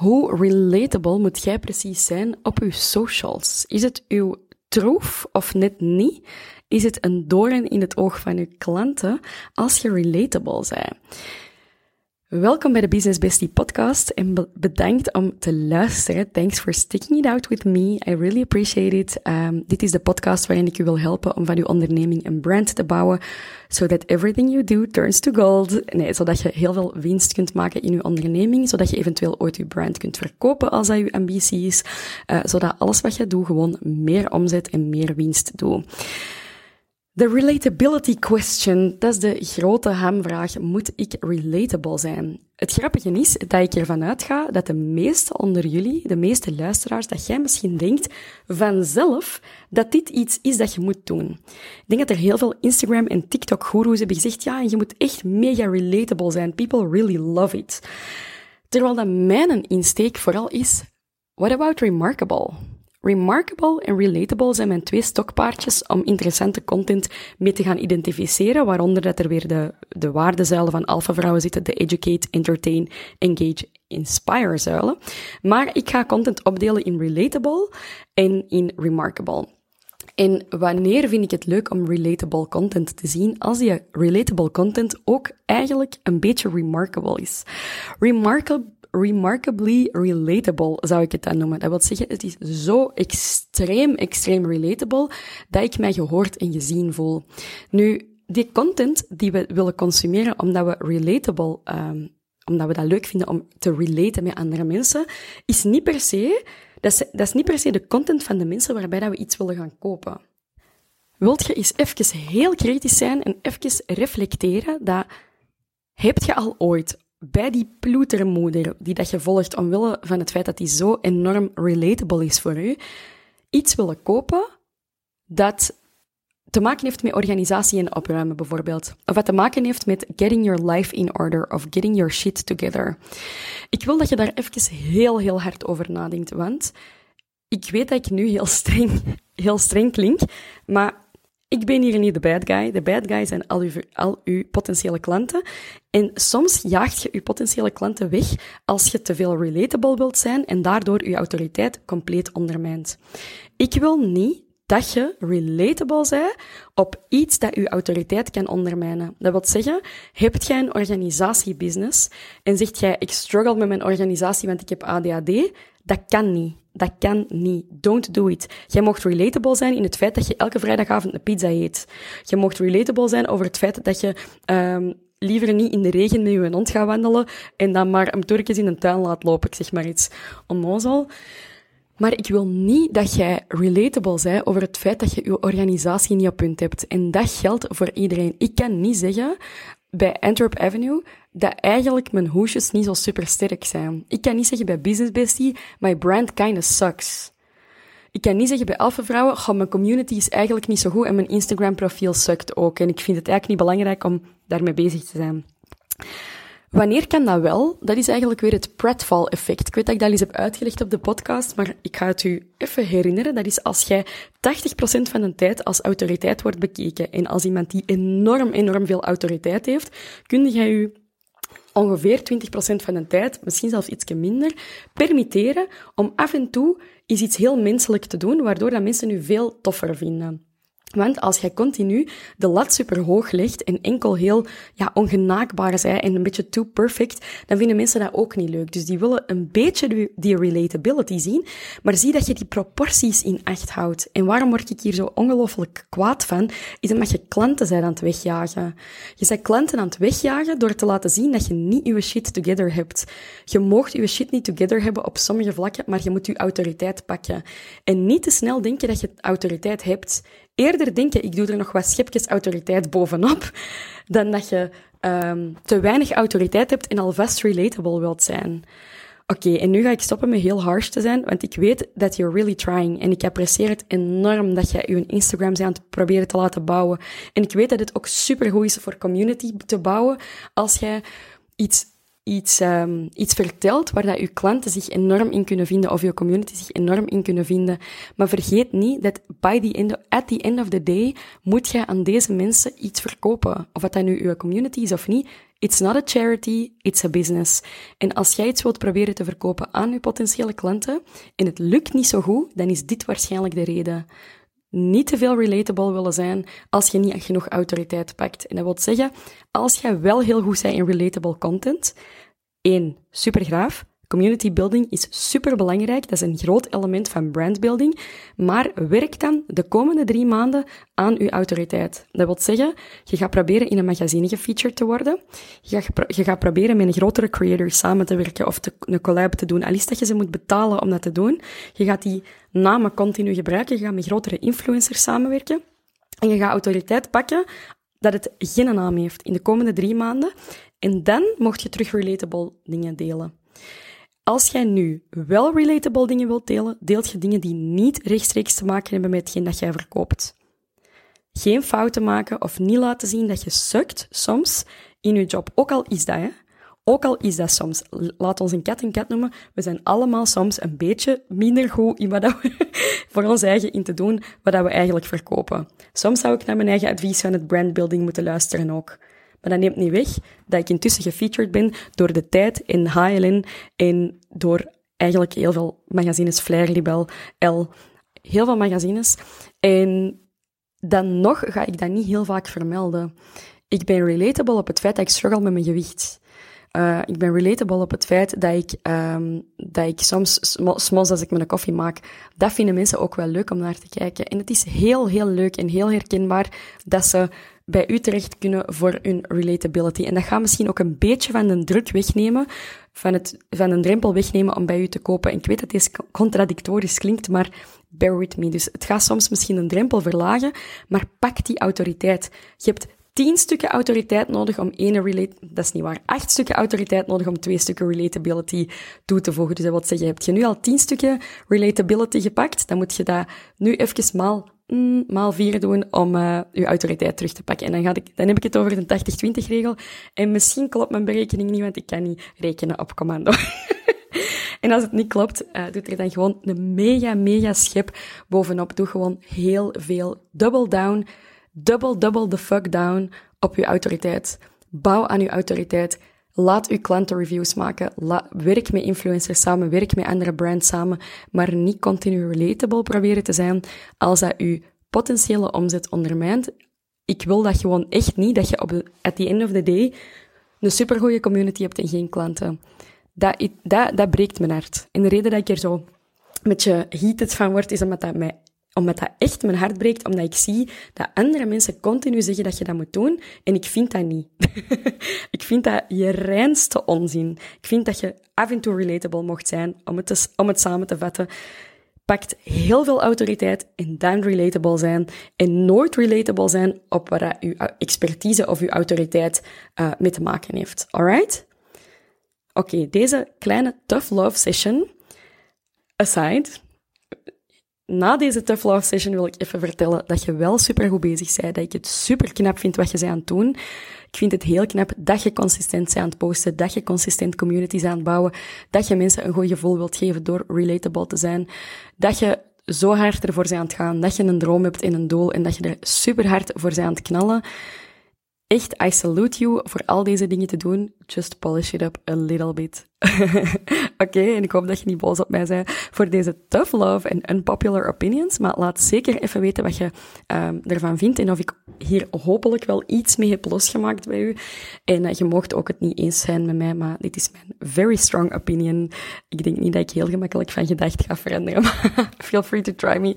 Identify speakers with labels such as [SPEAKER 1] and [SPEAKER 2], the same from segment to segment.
[SPEAKER 1] Hoe relatable moet jij precies zijn op uw socials? Is het uw troef of net niet? Is het een doorn in het oog van uw klanten als je relatable bent? Welkom bij de Business Bestie podcast en bedankt om te luisteren. Thanks for sticking it out with me. I really appreciate it. Um, dit is de podcast waarin ik u wil helpen om van uw onderneming een brand te bouwen, so that everything you do turns to gold. Nee, zodat je heel veel winst kunt maken in uw onderneming, zodat je eventueel ooit uw brand kunt verkopen als dat uw ambitie is, uh, zodat alles wat je doet gewoon meer omzet en meer winst doet. De relatability question, dat is de grote hamvraag. Moet ik relatable zijn? Het grappige is dat ik ervan uitga dat de meeste onder jullie, de meeste luisteraars, dat jij misschien denkt vanzelf dat dit iets is dat je moet doen. Ik denk dat er heel veel Instagram en TikTok gurus hebben gezegd, ja, je moet echt mega relatable zijn. People really love it. Terwijl dat mijn insteek vooral is, what about remarkable? Remarkable en relatable zijn mijn twee stokpaardjes om interessante content mee te gaan identificeren, waaronder dat er weer de, de waardezuilen van alpha vrouwen zitten, de educate, entertain, engage, inspire zuilen. Maar ik ga content opdelen in relatable en in remarkable. En wanneer vind ik het leuk om relatable content te zien? Als die relatable content ook eigenlijk een beetje remarkable is. Remarkable remarkably relatable, zou ik het dan noemen. Dat wil zeggen, het is zo extreem, extreem relatable, dat ik mij gehoord en gezien voel. Nu, die content die we willen consumeren omdat we relatable, um, omdat we dat leuk vinden om te relaten met andere mensen, is niet per se, dat is, dat is niet per se de content van de mensen waarbij dat we iets willen gaan kopen. Wilt je eens even heel kritisch zijn en even reflecteren dat heb je al ooit bij die ploetermoeder die dat je volgt omwille van het feit dat die zo enorm relatable is voor u, iets willen kopen dat te maken heeft met organisatie en opruimen bijvoorbeeld. Of wat te maken heeft met getting your life in order of getting your shit together. Ik wil dat je daar even heel, heel hard over nadenkt, want ik weet dat ik nu heel streng, heel streng klink, maar ik ben hier niet de bad guy. De bad guy zijn al uw, al uw potentiële klanten. En soms jaagt je je potentiële klanten weg als je te veel relatable wilt zijn en daardoor je autoriteit compleet ondermijnt. Ik wil niet dat je relatable bent op iets dat je autoriteit kan ondermijnen. Dat wil zeggen, heb jij een organisatiebusiness en zegt jij, ik struggle met mijn organisatie, want ik heb ADHD, dat kan niet. Dat kan niet. Don't do it. Jij mocht relatable zijn in het feit dat je elke vrijdagavond een pizza eet. Je mocht relatable zijn over het feit dat je um, liever niet in de regen met je hond gaat wandelen en dan maar een turkjes in een tuin laat lopen. Ik zeg maar iets onnozel. Maar ik wil niet dat jij relatable bent over het feit dat je je organisatie niet op punt hebt. En dat geldt voor iedereen. Ik kan niet zeggen bij Antwerp Avenue dat eigenlijk mijn hoesjes niet zo super sterk zijn. Ik kan niet zeggen bij Business Bestie, my brand kinda sucks. Ik kan niet zeggen bij Alpha Vrouwen, mijn community is eigenlijk niet zo goed en mijn Instagram profiel sukt ook. En ik vind het eigenlijk niet belangrijk om daarmee bezig te zijn. Wanneer kan dat wel? Dat is eigenlijk weer het pratfall-effect. Ik weet dat ik dat eens heb uitgelegd op de podcast, maar ik ga het u even herinneren. Dat is als jij 80% van de tijd als autoriteit wordt bekeken en als iemand die enorm, enorm veel autoriteit heeft, kun jij je ongeveer 20% van de tijd, misschien zelfs iets minder, permitteren om af en toe eens iets heel menselijk te doen, waardoor dat mensen u veel toffer vinden. Want als jij continu de lat super hoog legt en enkel heel ja, ongenaakbaar zijn en een beetje too perfect, dan vinden mensen dat ook niet leuk. Dus die willen een beetje die relatability zien, maar zie dat je die proporties in acht houdt. En waarom word ik hier zo ongelooflijk kwaad van? Is omdat je klanten zijn aan het wegjagen. Je bent klanten aan het wegjagen door te laten zien dat je niet je shit together hebt. Je moogt je shit niet together hebben op sommige vlakken, maar je moet je autoriteit pakken. En niet te snel denken dat je autoriteit hebt eerder denken, ik doe er nog wat schepjes autoriteit bovenop, dan dat je um, te weinig autoriteit hebt en alvast relatable wilt zijn. Oké, en nu ga ik stoppen met heel harsh te zijn, want ik weet dat you're really trying. En ik apprecieer het enorm dat jij je Instagram aan het proberen te laten bouwen. En ik weet dat het ook supergoed is voor community te bouwen als jij iets iets, um, iets vertelt waar dat je klanten zich enorm in kunnen vinden of je community zich enorm in kunnen vinden. Maar vergeet niet dat by the end, at the end of the day moet je aan deze mensen iets verkopen. Of wat dat nu je community is of niet. It's not a charity, it's a business. En als jij iets wilt proberen te verkopen aan je potentiële klanten en het lukt niet zo goed, dan is dit waarschijnlijk de reden niet te veel relatable willen zijn als je niet genoeg autoriteit pakt. En dat wil zeggen, als jij wel heel goed bent in relatable content, één, supergraaf. Community building is super belangrijk. Dat is een groot element van brandbuilding. Maar werk dan de komende drie maanden aan uw autoriteit. Dat wil zeggen, je gaat proberen in een magazine gefeatured te worden. Je gaat, je gaat proberen met een grotere creator samen te werken of een collab te doen. Al is dat je ze moet betalen om dat te doen. Je gaat die namen continu gebruiken. Je gaat met grotere influencers samenwerken. En je gaat autoriteit pakken dat het geen naam heeft in de komende drie maanden. En dan mocht je terug relatable dingen delen. Als jij nu wel relatable dingen wilt delen, deelt je dingen die niet rechtstreeks te maken hebben met hetgeen dat jij verkoopt. Geen fouten maken of niet laten zien dat je sukt soms in je job. Ook al is dat, hè. Ook al is dat soms, laat ons een kat een kat noemen, we zijn allemaal soms een beetje minder goed in wat we voor ons eigen in te doen, wat we eigenlijk verkopen. Soms zou ik naar mijn eigen advies van het brandbuilding moeten luisteren ook. Maar dat neemt niet weg dat ik intussen gefeatured ben door de tijd in HLN en door eigenlijk heel veel magazines, Flair, Libel, L, heel veel magazines. En dan nog ga ik dat niet heel vaak vermelden. Ik ben relatable op het feit dat ik struggle met mijn gewicht. Uh, ik ben relatable op het feit dat ik, um, dat ik soms, soms als ik mijn koffie maak, dat vinden mensen ook wel leuk om naar te kijken. En het is heel, heel leuk en heel herkenbaar dat ze bij u terecht kunnen voor hun relatability. En dat gaat misschien ook een beetje van de druk wegnemen, van, het, van een drempel wegnemen om bij u te kopen. En ik weet dat deze contradictorisch klinkt, maar bear with me. Dus het gaat soms misschien een drempel verlagen, maar pak die autoriteit. Je hebt tien stukken autoriteit nodig om één relate... Dat is niet waar. Acht stukken autoriteit nodig om twee stukken relatability toe te voegen. Dus dat wil zeggen, heb je nu al tien stukken relatability gepakt, dan moet je dat nu even maal maal vier doen om uh, je autoriteit terug te pakken. En dan, ga ik, dan heb ik het over de 80-20 regel. En misschien klopt mijn berekening niet, want ik kan niet rekenen op commando. en als het niet klopt, uh, doe er dan gewoon een mega, mega schep bovenop. Doe gewoon heel veel double down, double, double the fuck down op je autoriteit. Bouw aan je autoriteit. Laat uw klanten reviews maken. werk met influencers samen, werk met andere brands samen, maar niet continu relatable proberen te zijn als dat uw potentiële omzet ondermijnt. Ik wil dat gewoon echt niet, dat je op de, at the end of the day een supergoeie community hebt en geen klanten. Dat, dat, dat breekt mijn hart. En de reden dat ik er zo een beetje heated van word, is omdat dat mij omdat dat echt mijn hart breekt, omdat ik zie dat andere mensen continu zeggen dat je dat moet doen. En ik vind dat niet. ik vind dat je reinste onzin. Ik vind dat je af en toe relatable mocht zijn, om het, om het samen te vatten. Pakt heel veel autoriteit en dan relatable zijn. En nooit relatable zijn op waar je expertise of je autoriteit uh, mee te maken heeft. Alright? Oké, deze kleine tough love session aside na deze tough love session wil ik even vertellen dat je wel super goed bezig bent, dat ik het super knap vind wat je bent aan het doen. Ik vind het heel knap dat je consistent bent aan het posten, dat je consistent communities aan het bouwen, dat je mensen een goed gevoel wilt geven door relatable te zijn, dat je zo hard ervoor bent aan het gaan, dat je een droom hebt en een doel en dat je er super hard voor bent aan het knallen. Echt, I salute you voor al deze dingen te doen. Just polish it up a little bit. Oké, en ik hoop dat je niet boos op mij bent voor deze tough love en unpopular opinions. Maar laat zeker even weten wat je um, ervan vindt en of ik hier hopelijk wel iets mee heb losgemaakt bij u. En uh, je mocht ook het niet eens zijn met mij, maar dit is mijn very strong opinion. Ik denk niet dat ik heel gemakkelijk van gedacht ga veranderen, feel free to try me.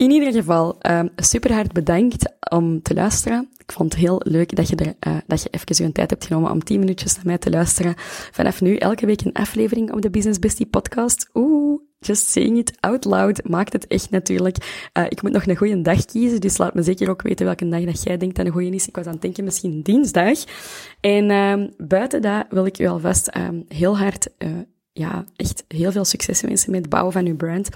[SPEAKER 1] In ieder geval, uh, super hard bedankt om te luisteren. Ik vond het heel leuk dat je, er, uh, dat je even je tijd hebt genomen om 10 minuutjes naar mij te luisteren. Vanaf nu elke week een aflevering op de Business Bestie podcast. Oeh, just saying it out loud maakt het echt natuurlijk. Uh, ik moet nog een goede dag kiezen, dus laat me zeker ook weten welke dag dat jij denkt dat een goede is. Ik was aan het denken misschien dinsdag. En uh, buiten dat wil ik u alvast um, heel hard uh, ja, echt heel veel succes wensen met het bouwen van uw brand.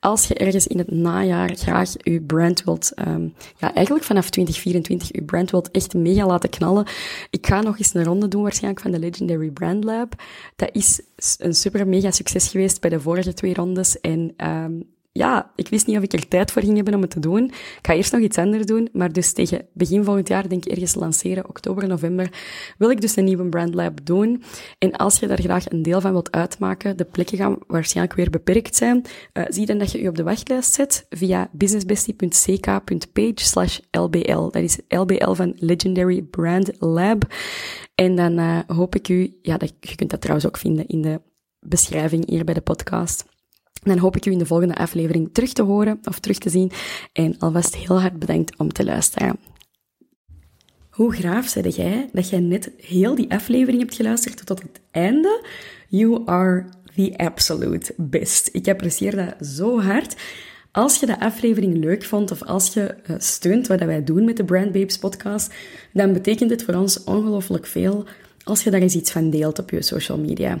[SPEAKER 1] Als je ergens in het najaar graag uw brand wilt, um, ja, eigenlijk vanaf 2024 uw brand wilt echt mega laten knallen. Ik ga nog eens een ronde doen waarschijnlijk van de Legendary Brand Lab. Dat is een super mega succes geweest bij de vorige twee rondes en um, ja, ik wist niet of ik er tijd voor ging hebben om het te doen. Ik ga eerst nog iets anders doen, maar dus tegen begin volgend jaar, denk ik ergens lanceren, oktober, november, wil ik dus een nieuwe Brand Lab doen. En als je daar graag een deel van wilt uitmaken, de plekken gaan waarschijnlijk weer beperkt zijn, uh, zie dan dat je je op de wachtlijst zet via businessbestie.ck.page slash lbl. Dat is lbl van Legendary Brand Lab. En dan uh, hoop ik u, ja, dat, je kunt dat trouwens ook vinden in de beschrijving hier bij de podcast. Dan hoop ik u in de volgende aflevering terug te horen of terug te zien. En alvast heel hard bedankt om te luisteren. Hoe graaf zei jij dat jij net heel die aflevering hebt geluisterd tot het einde? You are the absolute best. Ik apprecieer dat zo hard. Als je de aflevering leuk vond of als je eh, steunt wat wij doen met de Brand Babes podcast, dan betekent het voor ons ongelooflijk veel als je daar eens iets van deelt op je social media